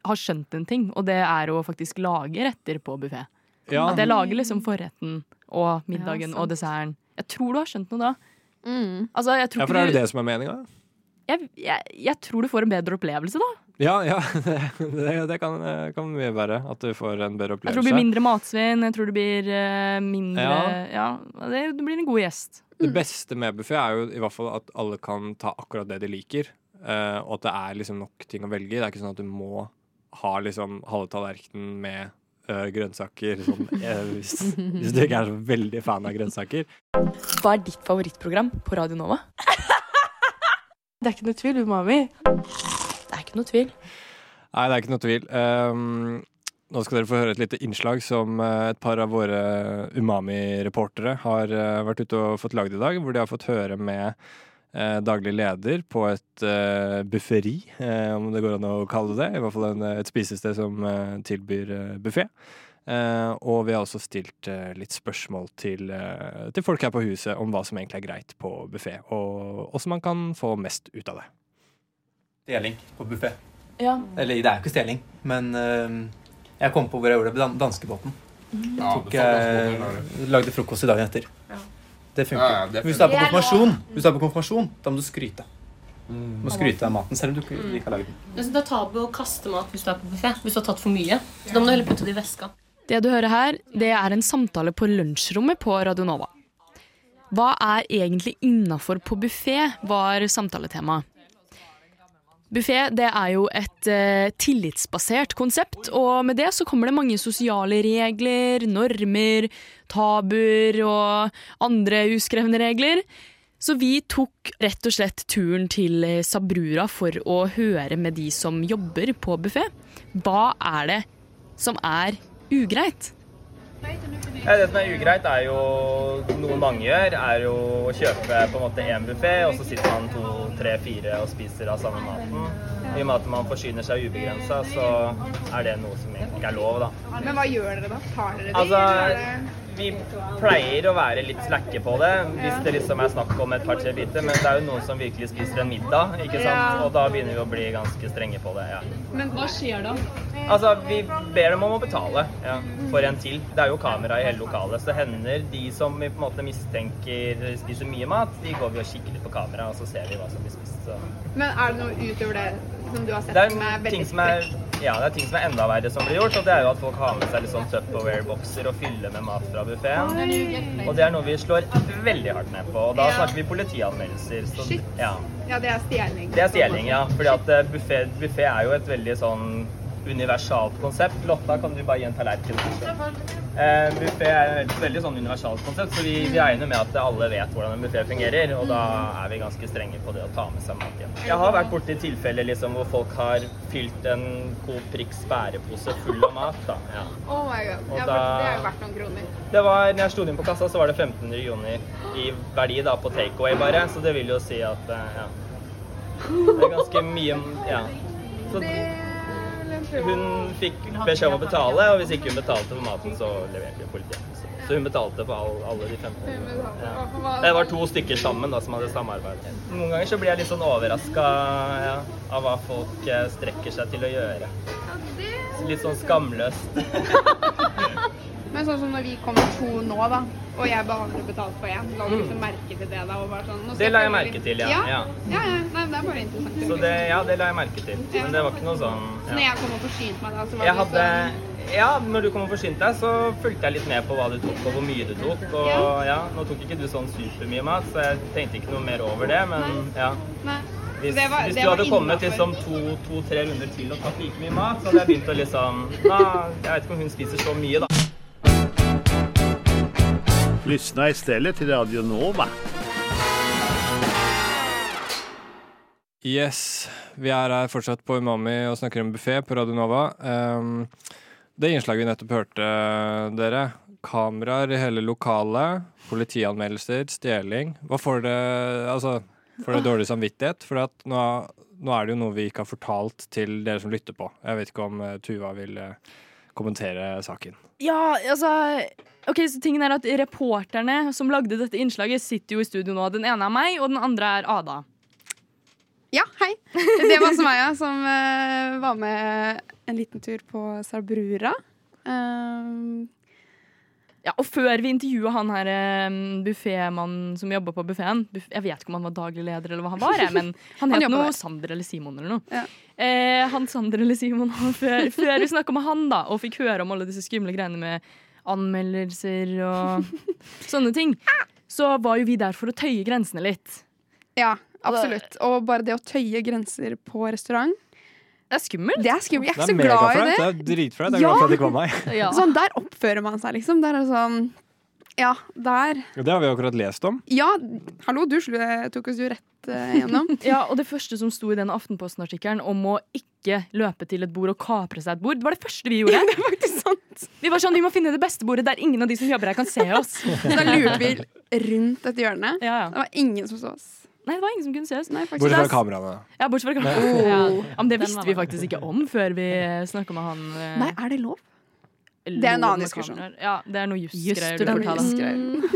har skjønt en ting, og det er å faktisk lage retter på buffé. Ja, At jeg lager liksom forretten og middagen Ja, og desserten. Jeg tror du har skjønt noe da. Mm. Altså, jeg tror ja, for er det du det som er meninga? jeg, jeg, jeg tror du får en bedre opplevelse da. Ja, ja. Det, det, det kan, kan mye være. At du får en bedre opplevelse. Jeg tror det blir mindre matsvinn, jeg tror det blir eh, mindre Ja. Ja, det, du blir en god gjest. Det beste med buffé er jo i hvert fall at alle kan ta akkurat det de liker. Uh, og at det er liksom nok ting å velge i. Det er ikke sånn at du må ha liksom halve tallerkenen med eh, grønnsaker sånn, eh, hvis, hvis du ikke er så veldig fan av grønnsaker. Hva er ditt favorittprogram på Radio Nova? Det er ikke noe tvil, Umami. Det er ikke noe tvil. Nei, det er ikke noe tvil. Um, nå skal dere få høre et lite innslag som eh, et par av våre Umami-reportere har eh, vært ute og fått lagd i dag. Hvor de har fått høre med eh, daglig leder på et uh, bufferi, eh, om det går an å kalle det. det. I hvert fall en, et spisested som eh, tilbyr uh, buffé. Eh, og vi har også stilt eh, litt spørsmål til, eh, til folk her på huset om hva som egentlig er greit på buffé, og hvordan man kan få mest ut av det. Deling på buffé. Ja. Eller det er jo ikke stjeling, men eh, jeg kom på hvor jeg gjorde det på danskebåten. danskebåten. Ja, Tok, eh, lagde frokost i dagen etter. Det funker. Ja, ja, det Hvis du er på konfirmasjon, hvis du er på konfirmasjon, da må du skryte. Mm. må skryte av maten, selv om du ikke ikke har lagd den. Synes det er tabu å kaste mat hvis du er på buffé. Hvis du har tatt for mye. Så da må du heller putte det i veska. Det du hører her, det er en samtale på lunsjrommet på Radio Nova. Hva er egentlig innafor på buffé, var samtaletemaet. Buffé er jo et eh, tillitsbasert konsept, og med det så kommer det mange sosiale regler, normer, tabuer og andre uskrevne regler. Så vi tok rett og slett turen til eh, Sabrura for å høre med de som jobber på buffé. Hva er det som er ugreit? Ja, det som er ugreit, er jo noe mange gjør, er jo å kjøpe på en måte én buffé, og så sitter man to, tre, fire og spiser av samme maten. I og med at man forsyner seg ubegrensa, så er det noe som egentlig ikke er lov, da. Men hva gjør dere da? Tar dere de? Altså, det- vi pleier å være litt slakke på det hvis det liksom er snakk om et par-tre biter, men det er jo noen som virkelig spiser en middag, ikke sant? Og da begynner vi å bli ganske strenge på det. ja. Men hva skjer da? Altså, vi ber dem om å betale ja, for en til. Det er jo kamera i hele lokalet, så det hender de som vi på en måte mistenker spiser mye mat, de går vi og kikker litt på kamera, og så ser vi hva som blir spist. Så. Men er det noe utover det som du har sett Det som er veldig som er, ja, det er ting som er enda verre som blir gjort, og det er jo at folk har med seg litt sånn Tupperware-bokser og fyller med mat fra buffeen. Og det er noe vi slår veldig hardt ned på, og da Ja. snakker vi politianmeldelser. Så, Shit. ja. Ja, det er stjeling. Det er stjeling, ja. Fordi at eh, buffé er jo et veldig sånn universalt konsept. Lotta, kan du bare gi en tallerken? Eh, buffé er et veldig sånn universalt konsept, så vi, vi regner med at alle vet hvordan en buffé fungerer, og da er vi ganske strenge på det å ta med seg mat hjem. Jeg har vært borti tilfeller liksom, hvor folk har fylt en Coop Prix bærepose full av mat. Da. Ja. Oh my god. Og Ja, da- det er verdt noen kroner. Det var, når jeg sto inn på kassa, så var det 1500 kroner i verdi da, på takeaway bare, så det vil jo si at eh, ja. Det er ganske mye Ja. Så hun fikk beskjed om å betale, og hvis ikke hun betalte for maten, så leverte vi politiet. Så- hun betalte for all, alle de 15. Ja. Det var to stykker sammen da, som hadde samarbeidet. Noen ganger så blir jeg litt sånn overraska ja, av hva folk eh, strekker seg til å gjøre. Litt sånn skamløst. Men sånn som når vi kommer to nå, da, og jeg bare har betalt for én, la du liksom merke til det da? Og bare sånn, Det la jeg merke til, ja. Ja, ja. ja. Nei, det er bare interessant. Så det, ja, det la jeg merke til. Men det var ikke noe sånn Så når jeg kom og forsynte meg da, så var Jeg det hadde sånn Ja, når du kom og forsynte deg, så fulgte jeg litt med på hva du tok og hvor mye du tok. Og ja, nå tok ikke du sånn supermye mat, så jeg tenkte ikke noe mer over det, men ja. Nei. Hvis, Det var- hvis det du hadde kommet liksom to-tre runder til og tatt like mye mat, så hadde jeg begynt å liksom ah, Jeg vet ikke om hun spiser så mye, da. Lyssna istället till Radio Nova. Yes, vi er her fortsatt på Umami og snakker om buffé på Radio Nova. Um, det innslaget vi nettopp hørte, dere, kameraer i hele lokalet, politianmeldelser, stjeling. Hva får det Altså, får det dårlig samvittighet? For at nå, nå er det jo noe vi ikke har fortalt til dere som lytter på. Jeg vet ikke om eh, Tuva vil eh, kommentere saken. Ja, altså Ok, så tingen er at Reporterne som lagde dette innslaget, sitter jo i studio nå. Den ene er meg, og den andre er Ada. Ja, hei. Det var Samaya som uh, var med en liten tur på Sarbrura. Um, Ja, og før vi intervjua han her eh, buffémannen som jobba på buffeen Jeg vet ikke om han var daglig leder eller hva han var, jeg, men han Han het noe der. Sander eller Simon eller noe. Ja. Eh, han Sander eller Simon, før, før vi snakka med han da, og fikk høre om alle disse skumle greiene med anmeldelser og sånne ting, så var jo vi der for å tøye grensene litt. ja, absolutt. Og bare det å tøye grenser på restaurant Det er skummelt. Det er skummelt. Jeg er Det ikke så er glad i det. Det er dritflaut. Jeg er glad for at det ikke var meg. Ja. Sånn, der oppfører man seg, liksom. Der er det sånn Ja, der Det har vi akkurat lest om. Ja, hallo, du tok oss jo rett uh, gjennom. Ja, og det første som sto i den Aftenposten-artikkelen om å ikke løpe til et bord og kapre seg et bord, det var det første vi gjorde. Ja, det er faktisk sant. Vi var sånn, vi må finne det beste bordet der ingen av de som jobber her kan se oss. Så da lurte vi rundt et hjørne. Ja, Det var ingen som så oss. Nei, det var ingen som kunne se oss. Nei. Bortsett fra kameraene. Ja, bortsett fra kameraene. Oh. Ja. ja, men det visste vi faktisk ikke om før vi snakka med han. eh, Nei, er det lov? lov det er en annen diskusjon. Ja, det er noe jusgreier. du fortalte.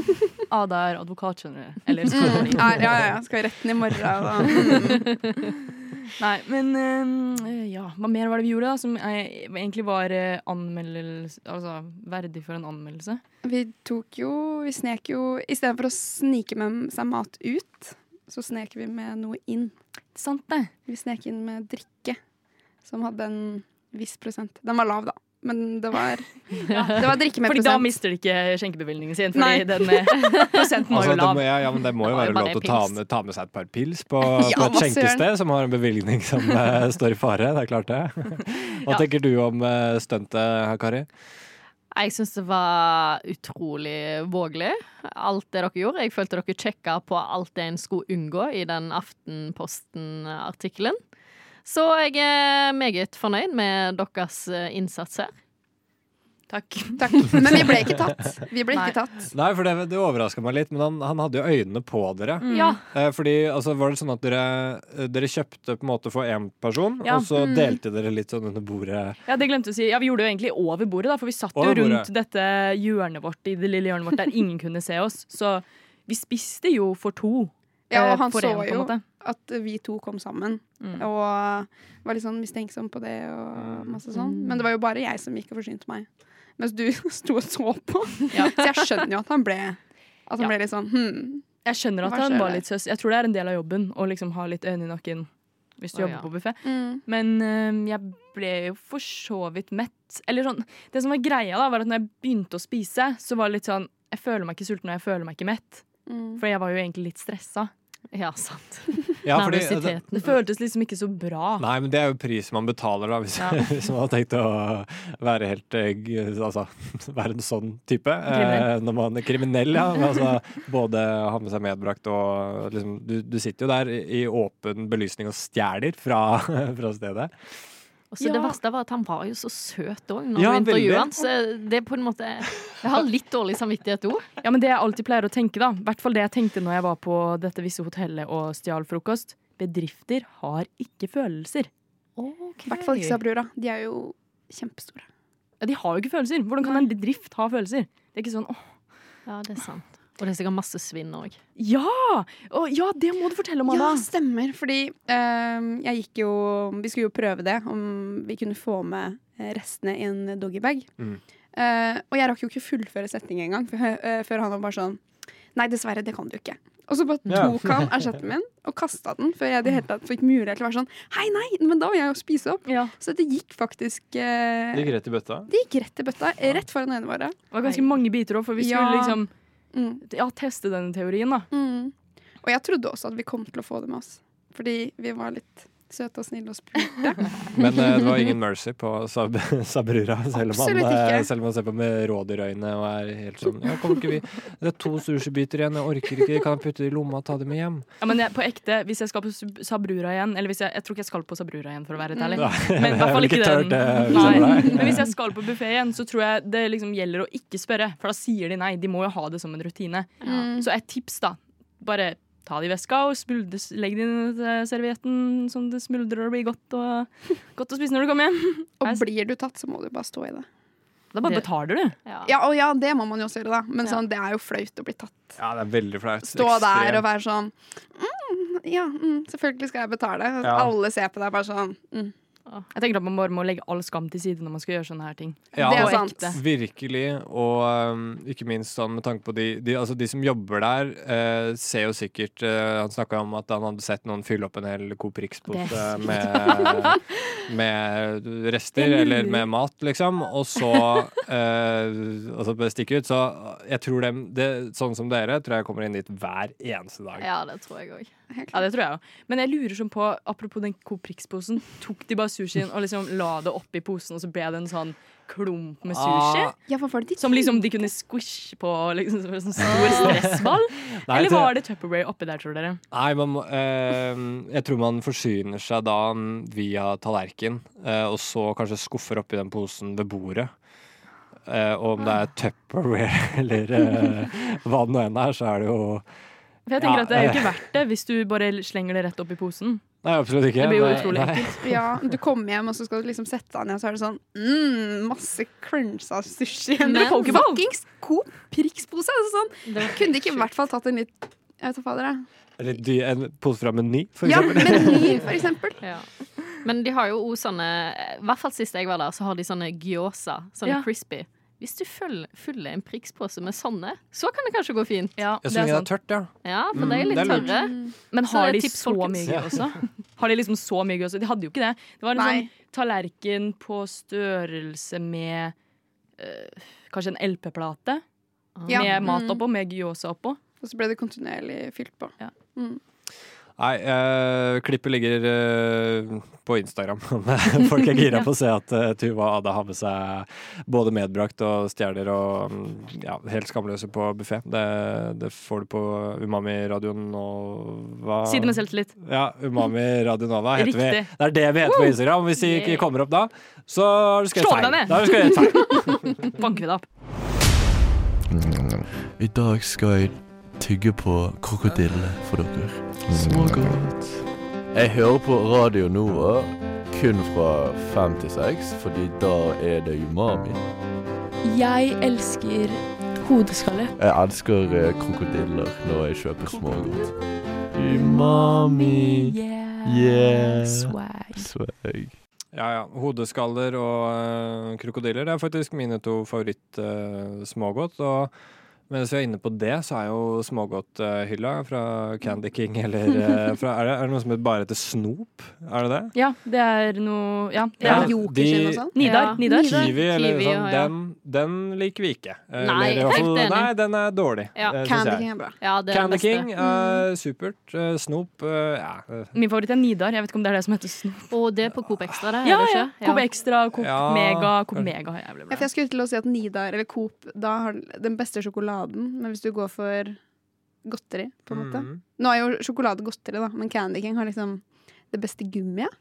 Ada er advokat, skjønner du. Eller Mm. Ja, ja, ja. Skal i retten i morgen. Nei, men eh, ja, hva mer var det vi gjorde da som eh, egentlig var eh, anmeldelse Altså verdig for en anmeldelse? vi tok jo Vi snek jo Istedenfor å snike med seg mat ut, så snek vi med noe inn. Sant det. Vi snek inn med drikke, som hadde en viss prosent. Den var lav, da. Men det var, det var drikke med Fordi da mister de ikke skjenkebevilgningen sin. Fordi Nei. den eh, prosenten var Altså, jo det, må, ja, ja, men det må jo være lov til å ta med, ta med seg et par pils på, Ja, på et skjenkested som har en bevilgning som uh, står i fare. Det er klart det. Hva Ja. tenker du om uh, stuntet, Kari? Jeg syns det var utrolig vågelig, alt det dere gjorde. Jeg følte dere sjekka på alt det en skulle unngå i den Aftenposten-artikkelen. Så jeg er meget fornøyd med deres eh, innsats her. Takk. Men vi ble ikke tatt. Vi ble Nei. ikke tatt. Nei, for det, det overraska meg litt, men han, han hadde jo øynene på dere. Mm. Ja. Eh, fordi, altså, Var det sånn at dere, dere kjøpte på en måte for én person, Ja. og så Mm. delte dere litt sånn under bordet? Ja, det glemte å si. Ja, Vi gjorde det jo egentlig over bordet, da, for vi satt jo rundt bordet. dette hjørnet vårt i det lille hjørnet vårt der ingen kunne se oss. Så vi spiste jo for to. Ja, eh, og han for så en, jo at vi to kom sammen, Mm. og var litt sånn mistenksom på det og masse sånn. Mm. Men det var jo bare jeg som gikk og forsynte meg. Mens du sto og så på. Ja. Så jeg skjønner jo at han ble At han Ja. ble litt sånn hm. Jeg skjønner at han var litt søs. Jeg tror det er en del av jobben å liksom ha litt øyne i nakken hvis du oh, jobber ja. på buffé. Mm. Men eh, jeg ble jo for så vidt mett. Eller sånn Det som var greia, da, var at når jeg begynte å spise, så var det litt sånn Jeg føler meg ikke sulten, og jeg føler meg ikke mett. Mm. For jeg var jo egentlig litt stressa. Ja, sant. Ja, fordi- det, Det føltes liksom ikke så bra. Nei, men det er jo prisen man betaler, da, hvis, Ja. hvis man har tenkt å være helt eh, Altså være en sånn type. Eh, når man er kriminell, ja. Altså, både ha med seg medbrakt og liksom Du, du sitter jo der i i åpen belysning og stjeler fra, fra stedet. Og så Det verste var at han var jo så søt òg når Ja, vi intervjuet han. Så det er på en måte Jeg har litt dårlig samvittighet òg. Ja, men det jeg alltid pleier å tenke, da, i hvert fall det jeg tenkte når jeg var på dette visse hotellet og stjal frokost, bedrifter har ikke følelser. I hvert fall ikke Sabrura. De er jo kjempestore. Ja, de har jo ikke følelser. Hvordan kan en bedrift ha følelser? Det er ikke sånn åh, Ja, det er sant. Og det er sikkert masse svinn òg. ja! Ja, det må du fortelle om, Anna. Ja, stemmer. Fordi eh, jeg gikk jo Vi skulle jo prøve det, om vi kunne få med eh, restene i en doggybag. Mm. Uh, og jeg rakk jo ikke fullføre setningen engang, før, eh, før han var bare sånn Nei, dessverre, det kan du ikke. Og så bare tok han asjetten min og kasta den før jeg hele tatt fikk mulighet til å være sånn Hei, nei, men da vil jeg jo spise opp. Så det gikk faktisk eh, Det gikk rett i bøtta. Det gikk rett i bøtta. Rett foran øynene våre. Det var ganske mange biter òg, for vi Ja. skulle liksom Mm. ja, teste denne teorien, da. Mm. Og jeg trodde også at vi kom til å få det med oss. Fordi vi var litt søte og snill og spurte. Men uh, det var ingen mercy på Sab Sabrura, selv om, han, selv om han ser på med rådyrøyne og er helt sånn ja, kommer ikke vi Det er to sushibiter igjen, jeg orker ikke, kan jeg putte det i lomma og ta det med hjem? Ja, men jeg, på ekte, hvis jeg skal på Sabrura igjen Eller hvis jeg, jeg tror ikke jeg skal på Sabrura igjen, for å være helt ærlig. Men i hvert fall ikke den. Men hvis jeg skal på buffé igjen, så tror jeg det liksom gjelder å ikke spørre. For da sier de nei. De må jo ha det som en rutine. Ja. Så et tips, da. Bare ta det i veska og smuldre, legg det inn i servietten sånn det smuldrer og blir godt, og, godt å spise når du kommer hjem. Og blir du tatt, så må du bare stå i det. Da bare Det- betaler du. Ja, og ja, det må man jo også gjøre, da. Men sånn, det er jo flaut å bli tatt. Ja, det er veldig flaut. Stå der og være sånn mm, Ja, mm, selvfølgelig skal jeg betale. Ja. Alle ser på deg bare sånn mm. Jeg tenker at Man bare må legge all skam til side når man skal gjøre sånne her ting. Ja, Det er sant. ekte. virkelig. Og um, ikke minst sånn med tanke på de, de, altså de som jobber der, uh, ser jo sikkert uh, Han snakka om at han hadde sett noen fylle opp en hel Coop Rix-pose med, med rester, eller med mat, liksom, og så uh, og så stikke ut. Så jeg tror dem, det, sånn som dere, tror jeg kommer inn dit hver eneste dag. Ja, det tror jeg òg. Ja, det tror jeg òg. Men jeg lurer sånn på, apropos den Coop Prix-posen, tok de bare sushien og liksom la det oppi posen, og så ble det en sånn klump med sushi? Ah. Ja, det de Som liksom de kunne squish på liksom, som en sånn stor stressball? Nei, Eller var det Tupperware oppi der, tror dere? Nei, man, eh, jeg tror man forsyner seg da via tallerken, eh, og så kanskje skuffer oppi den posen ved bordet. Eh, og om det er Tupperware eller eh, hva det nå enn er, så er det jo For jeg tenker Ja, at Det er jo ikke verdt det hvis du bare slenger det rett opp i posen. Nei, absolutt ikke. Det blir jo Nei, utrolig nei. enkelt. Ja, du kommer hjem, og så skal du liksom sette deg ned, og så er det sånn mm, Masse cruncha sushi. Men- fuckings Coop Prix-pose! Altså, sånn. Kunne de ikke i hvert fall tatt en litt Jeg vet da fader, jeg. Eller dy- en pose fra Meny, for eksempel? Ja. Meny, for eksempel. Ja. Men de har jo også sånne I hvert fall sist jeg var der, så har de sånne gyosa. Sånne Ja. crispy. Hvis du fyller, fyller en prikspose med sånne, så kan det kanskje gå fint. Ja, så lenge det er tørt, ja. Ja, for Mm, det er litt det er tørre. Men har de er tips, så mye gøy også? Har de liksom så mye gøy også? De hadde jo ikke det. Det var en Nei. sånn tallerken på størrelse med øh, kanskje en LP-plate. Ja. Med mat Mm. oppå, med gyosa oppå. Og så ble det kontinuerlig fylt på. Ja. Mm. Nei, uh, klippet ligger uh, på Instagram. Folk er gira på å se at uh, Tuva og Ada har med seg både medbrakt og stjeler og um, ja, helt skamløse på buffé. Det, det får du på Umami Radio Nova. Si det med selvtillit. Ja, Umami Radio Nova heter vi. Det er det vi heter på Instagram. Hvis de ikke kommer opp da, så har du skrevet Slå feil. deg ned. Da har du skrevet feil. Banker vi det opp. I dag skal jeg tygge på krokodille for dere. Smågodt. Jeg hører på Radio Nova kun fra fem til seks, fordi da er det umami. Jeg elsker hodeskalle. Jeg elsker eh, krokodiller når jeg kjøper smågodt. Umami. Yeah. Swag. Swag. Ja, ja. Hodeskaller og uh, krokodiller det er faktisk mine to favoritt-smågodt. og mens vi er inne på det, så er jo smågodthylla fra Candy King eller eh, fra, er, det, er det noe som heter bare heter Snop? Er det det? Ja, det er noe Ja. det Ja, er- Jokerskinn og sånn? Nidar. Ja. Nidar. Kiwi, eller Kiwi, sånn, ja, ja. den, den liker vi ikke. Eh, Nei, fall- helt enig. Nei, den er dårlig. Ja. eh, Candy jeg. King er bra. Ja, det er Candy beste. King, uh, supert. Uh, Snop, uh, ja. Min favoritt er Nidar. Jeg vet ikke om det er det som heter Snop. Og det er på Coop Extra, det. Ja, ja. Coop Extra, Coop Ja. Mega. Coop Mega har jævlig Ja, bra. for jeg skulle til å si at Nidar eller Coop da har den beste sjokoladen, men hvis du går for godteri, på en måte mm. Nå er jo sjokolade godteri, da, men Candy King har liksom det beste gummiet.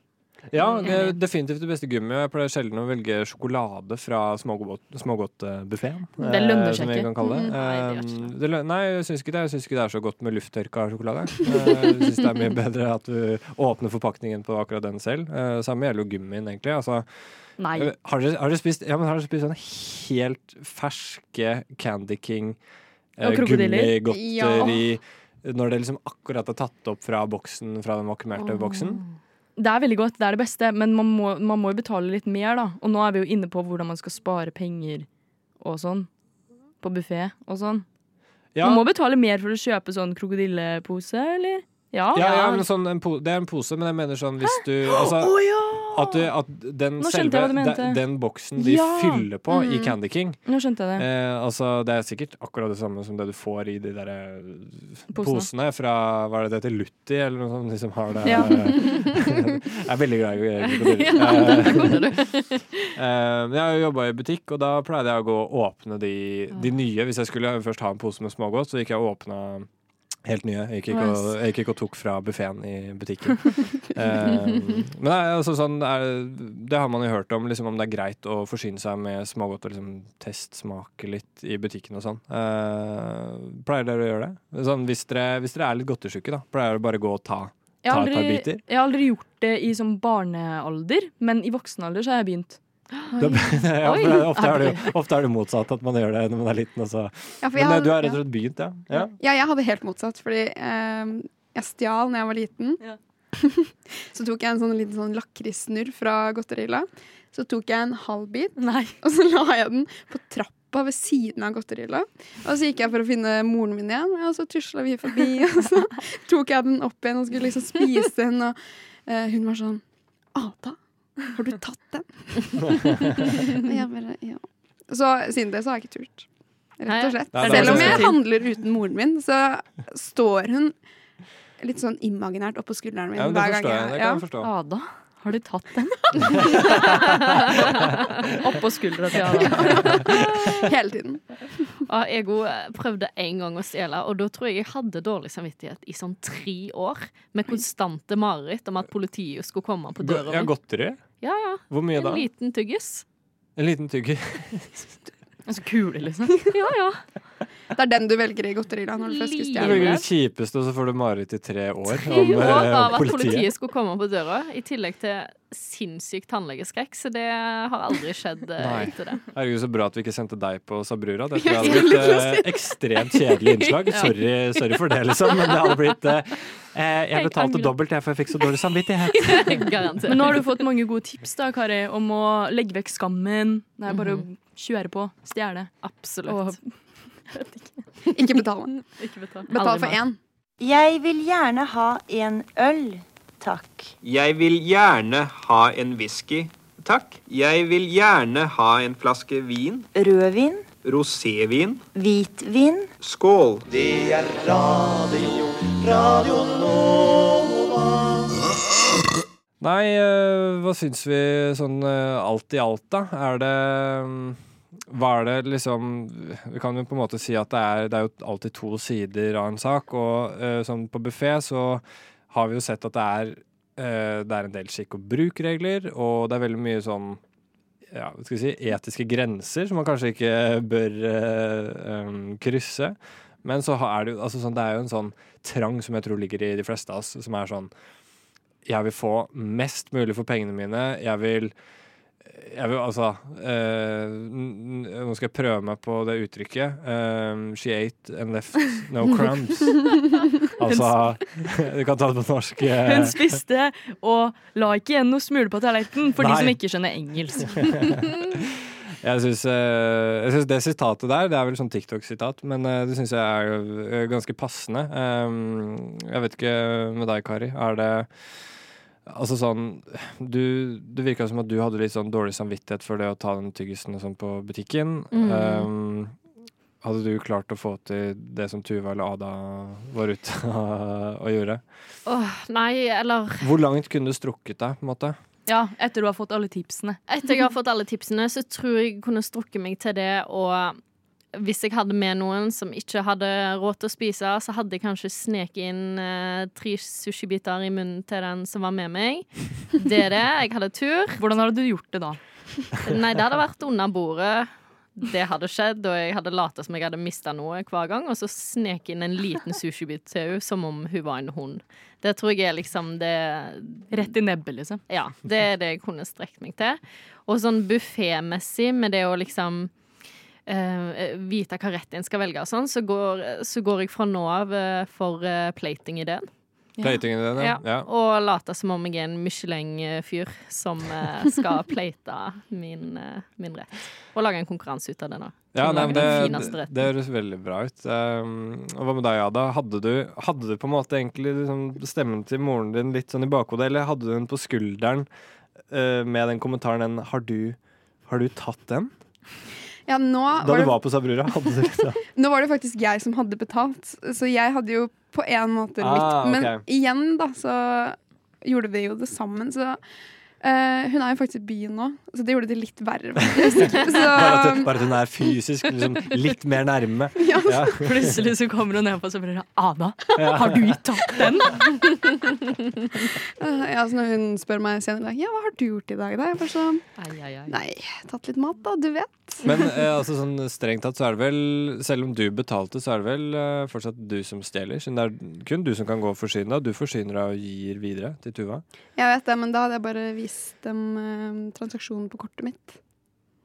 Ja, det er definitivt det beste gummiet. Jeg pleier sjelden å velge sjokolade fra smågodtbuffeen. Det lønner seg ikke. kalle det. Mhm. Nei, det gjør ikke Eh, det lø- nei, jeg syns ikke det. Jeg syns ikke det er så godt med lufttørka sjokolade. Eh, Jeg syns det er mye bedre at du åpner forpakningen på akkurat den selv. Eh, Samme gjelder jo gummien, egentlig. Altså, Nei. har dere, har dere spist, ja, har dere spist sånne helt ferske Candy King eh, gummigodteri ja. Når det liksom akkurat er tatt opp fra boksen, fra den vakuumerte boksen? Det er veldig godt, det er det beste, men man må, man må jo betale litt mer, da. Og nå er vi jo inne på hvordan man skal spare penger og sånn. På buffé og sånn. Ja. Man må betale mer for å kjøpe sånn krokodillepose, eller? Ja. Ja, ja, men sånn, en det er en pose, men jeg mener sånn hvis du altså, at, du, at den selve den, den boksen de Ja. fyller på i Mm. Candy King Nå skjønte jeg det. eh, altså, Det er sikkert akkurat det samme som det du får i de der eh, Posene. posene fra Hva er det det heter? Lutti, eller noe sånt? Liksom har det Ja. Jeg er veldig glad i krokodiller. Ja, du. Eh, jeg har jo jobba i butikk, og da pleide jeg å gå og åpne de, de nye. Hvis jeg skulle først ha en pose med smågodt, så gikk jeg og åpna helt nye. Jeg gikk og, jeg gikk ikke og tok fra buffeen i butikken. Eh, men det, altså, sånn, er, det har man jo hørt om, liksom, om det er greit å forsyne seg med smågodt og liksom, testsmake litt i butikken og sånn. Eh, pleier dere å gjøre det? Sånn, hvis, dere, hvis dere er litt godtesjuke, da, pleier dere bare å gå og ta, ta aldri, et par biter? jeg har aldri gjort det i sånn barnealder, men i voksen alder så har jeg begynt. Da- ja, Oi. ofte, er det, ofte er det motsatt, at man gjør det når man er liten. Altså. Ja, for Men jeg eh, har- du har rett og slett begynt, ja? ja. Ja, jeg hadde helt motsatt, fordi eh, jeg stjal da jeg var liten. så tok jeg en sånn liten sånn lakrissnurr fra godterihylla. Så tok jeg en halv bit, og så la jeg den på trappa ved siden av godterihylla. Og så gikk jeg for å finne moren min igjen, og så tusla vi forbi. Og så tok jeg den opp igjen og skulle liksom spise den, og eh, hun var sånn Ada, har du tatt den? og jeg bare ja. Så siden det så har jeg ikke turt. Rett og slett. Selv om jeg handler uten moren min, så står hun litt sånn imaginært oppå skulderen min Ja, hver gang jeg. Det kan jeg forstå. Ada, har du tatt den? Oppå skuldra til Ada. Hele tiden. Ja, Ego prøvde en gang å stjele, og da tror jeg jeg hadde dårlig samvittighet i sånn tre år. Med konstante mareritt om at politiet skulle komme på døra. Ja, godteri? Ja, ja. Hvor mye En da? liten tyggis. En liten tygger. Så kule, liksom. Ja, ja. Det er den du velger i godterihylla når du først skal Du velger det kjipeste, og så får du mareritt i tre år Tre om år eh, av at politiet. politiet skulle komme på døra, i tillegg til sinnssyk tannlegeskrekk. Så det har aldri skjedd eh, Nei. etter det. Herregud, så bra at vi ikke sendte deg på Sabrura. Det tror jeg hadde blitt eh, ekstremt kjedelig innslag. Sorry, sorry for det, liksom, men det hadde blitt eh, eh, Jeg betalte dobbelt, jeg, for jeg fikk så dårlig samvittighet. Garantert. Men nå har du fått mange gode tips da, Kari, om å legge vekk skammen. Det er bare å kjøre på. Stjele. Absolutt. Ikke betale. Ikke betal. Betal for én. Jeg vil gjerne ha en øl, takk. Jeg vil gjerne ha en whisky, takk. Jeg vil gjerne ha en flaske vin. Rødvin, Rosévin. hvitvin. Skål. Det er radio, radio Nova. Nei, eh, hva syns vi sånn eh, alt i alt, da? Er det mm, Hva er det liksom Vi kan jo på en måte si at det er, det er jo alltid to sider av en sak, og eh, sånn på buffé så har vi jo sett at det er det er en del skikk- og brukregler, og det er veldig mye sånn ja, hva skal vi si, etiske grenser som man kanskje ikke bør uh, um, krysse. Men så er det jo altså sånn, det er jo en sånn trang som jeg tror ligger i de fleste av oss, som er sånn Jeg vil få mest mulig for pengene mine. Jeg vil jeg vil altså eh, Nå skal jeg prøve meg på det uttrykket. Eh, she ate and left no crumbs. altså Du kan ta det på norsk. eh. Hun spiste og la ikke igjen noe smule på tallerkenen, for de som ikke skjønner engelsk. Jeg syns, eh, det sitatet der, det er vel sånn TikTok-sitat, men eh, det syns jeg er eh, ganske passende. Um, jeg vet ikke med deg, Kari. Er det Altså sånn du, Det virka som at du hadde litt sånn dårlig samvittighet for det å ta den tyggisen og sånn på butikken. Mm. Um, hadde du klart å få til det som Tuva eller Ada var ute og gjorde? Åh, nei, eller Hvor langt kunne du strukket deg, på en måte? Ja, etter du har fått alle tipsene. Etter jeg har fått alle tipsene, så tror jeg jeg kunne strukket meg til det og hvis jeg hadde med noen som ikke hadde råd til å spise, så hadde jeg kanskje sneket inn eh, tre sushibiter i munnen til den som var med meg. Det er det. Jeg hadde tur. Hvordan hadde du gjort det da? Nei, det hadde vært under bordet. Det hadde skjedd, og jeg hadde latt som jeg hadde mista noe hver gang, og så snek inn en liten sushibit til henne som om hun var en hund. Det tror jeg er liksom det Rett i nebbet, liksom. Ja, det er det jeg kunne strekt meg til. Og sånn buffémessig, med det å liksom Uh, vite hva rett en skal velge og sånn, så går, så går jeg fra nå av uh, for uh, plating-ideen. Platingen din, ja. ja. Og late som om jeg er en Michelin-fyr som uh, skal plate min, uh, min rett. Og lage en konkurranse ut av det nå. Ja, nei, det, det, det høres veldig bra ut. Um, og hva med deg, Ada? Hadde du, hadde du på en måte egentlig liksom stemmen til moren din litt sånn i bakhodet, eller hadde du den på skulderen uh, med den kommentaren den Har du, har du tatt den? Ja, nå Da var du det, var på Sabrura, hadde du liksom nå var det faktisk jeg som hadde betalt, så jeg hadde jo på en måte litt Ah, okay. Men igjen, da, så gjorde vi jo det sammen, så Uh, hun er jo faktisk i byen nå, så det gjorde det litt verre. Så, bare, at, bare at hun er fysisk liksom, litt mer nærme. Ja. Ja. Plutselig så kommer hun ned på og sier Ada, Ja. har du tatt den? uh, ja, så når hun spør meg senere i dag Ja, hva har du gjort i dag, da? Jeg bare sånn Nei, tatt litt mat, da. Du vet. Men eh, altså, sånn, strengt tatt så er det vel, selv om du betalte, så er det vel eh, fortsatt du som stjeler. Siden det er kun du som kan gå og forsyne deg. Du forsyner deg og gir videre til Tuva. Jeg vet det, men da hadde jeg bare vist dem eh, transaksjonen på kortet mitt.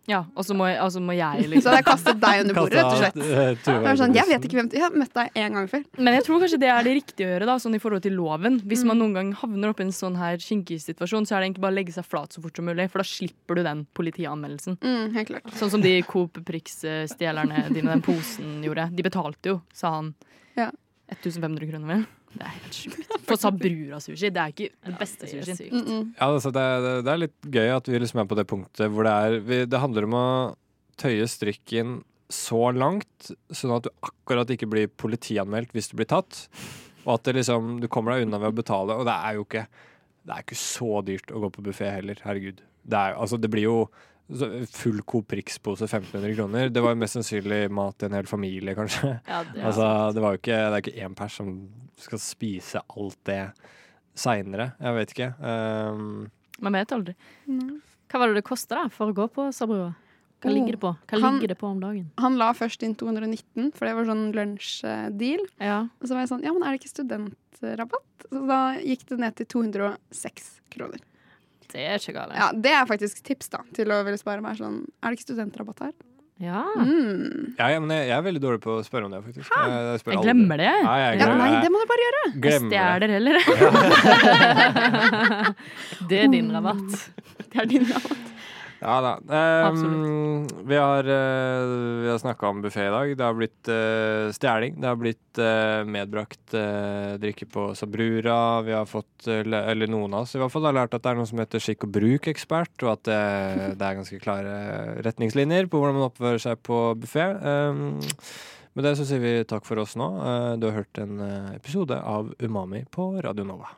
Ja, og så må, jeg- og så må jeg Så liksom hadde jeg kastet deg under bordet, rett og slett. Eh, var sånn, jeg vet ikke hvem Jeg har møtt deg én gang før. Men jeg tror kanskje det er det riktige å gjøre, da, sånn i forhold til loven. Hvis Mm. man noen gang havner opp i en sånn her skinkesituasjon, så er det egentlig bare å legge seg flat så fort som mulig, for da slipper du den politianmeldelsen. Mm, helt klart. Sånn som de Coop Prix-stjelerne dine, den posen gjorde. De betalte jo, sa han. Ja. 1500 kroner, vel? Det er helt sjukt. For Sabrura-sushi, det er ikke den beste sushien. Mm -mm. Ja, altså, det, er- det er litt gøy at vi liksom er på det punktet hvor det er vi, Det handler om å tøye strikken så langt, sånn at du akkurat ikke blir politianmeldt hvis du blir tatt. Og at det liksom, du kommer deg unna ved å betale. Og det er jo ikke Det er ikke så dyrt å gå på buffé heller. Herregud. Det, er, altså, det blir jo full Coop Rix-pose 1500 kroner. Det var jo mest sannsynlig mat til en hel familie, kanskje. Ja, det er altså, det var jo ikke, det er ikke én pers som skal spise alt det seinere. Jeg vet ikke. Um, Man vet aldri. Hva var det det kosta for å gå på Sabrua? Hva Oh. ligger det på Hva Han- ligger det på om dagen? Han la først inn 219, for det var sånn lunsjdeal. Ja. Og så var jeg sånn, ja, men er det ikke studentrabatt? Så da gikk det ned til 206 kroner. Det er ikke galt. Ja, Det er faktisk tips da, til å ville spare meg sånn, er det ikke studentrabatt her? Ja. Mm. ja, ja, men jeg, jeg er veldig dårlig på å spørre om det, faktisk. Jeg, jeg, spør Jeg aldri. glemmer det. Nei, jeg Ja, nei, det. det må du bare gjøre. Glemmer Jeg stjeler heller. Det er din rabatt. Det er din rabatt. Ja da. Um, vi har, uh, har snakka om buffé i dag. Det har blitt uh, stjeling. Det har blitt uh, medbrakt uh, drikke på Sabrura. Vi har fått, eller noen av oss i hvert fall, har lært at det er noe som heter skikk og bruk-ekspert, og at det, det er ganske klare retningslinjer på hvordan man oppfører seg på buffé. Um, med det så sier vi takk for oss nå. Du har hørt en episode av Umami på Radio Nova.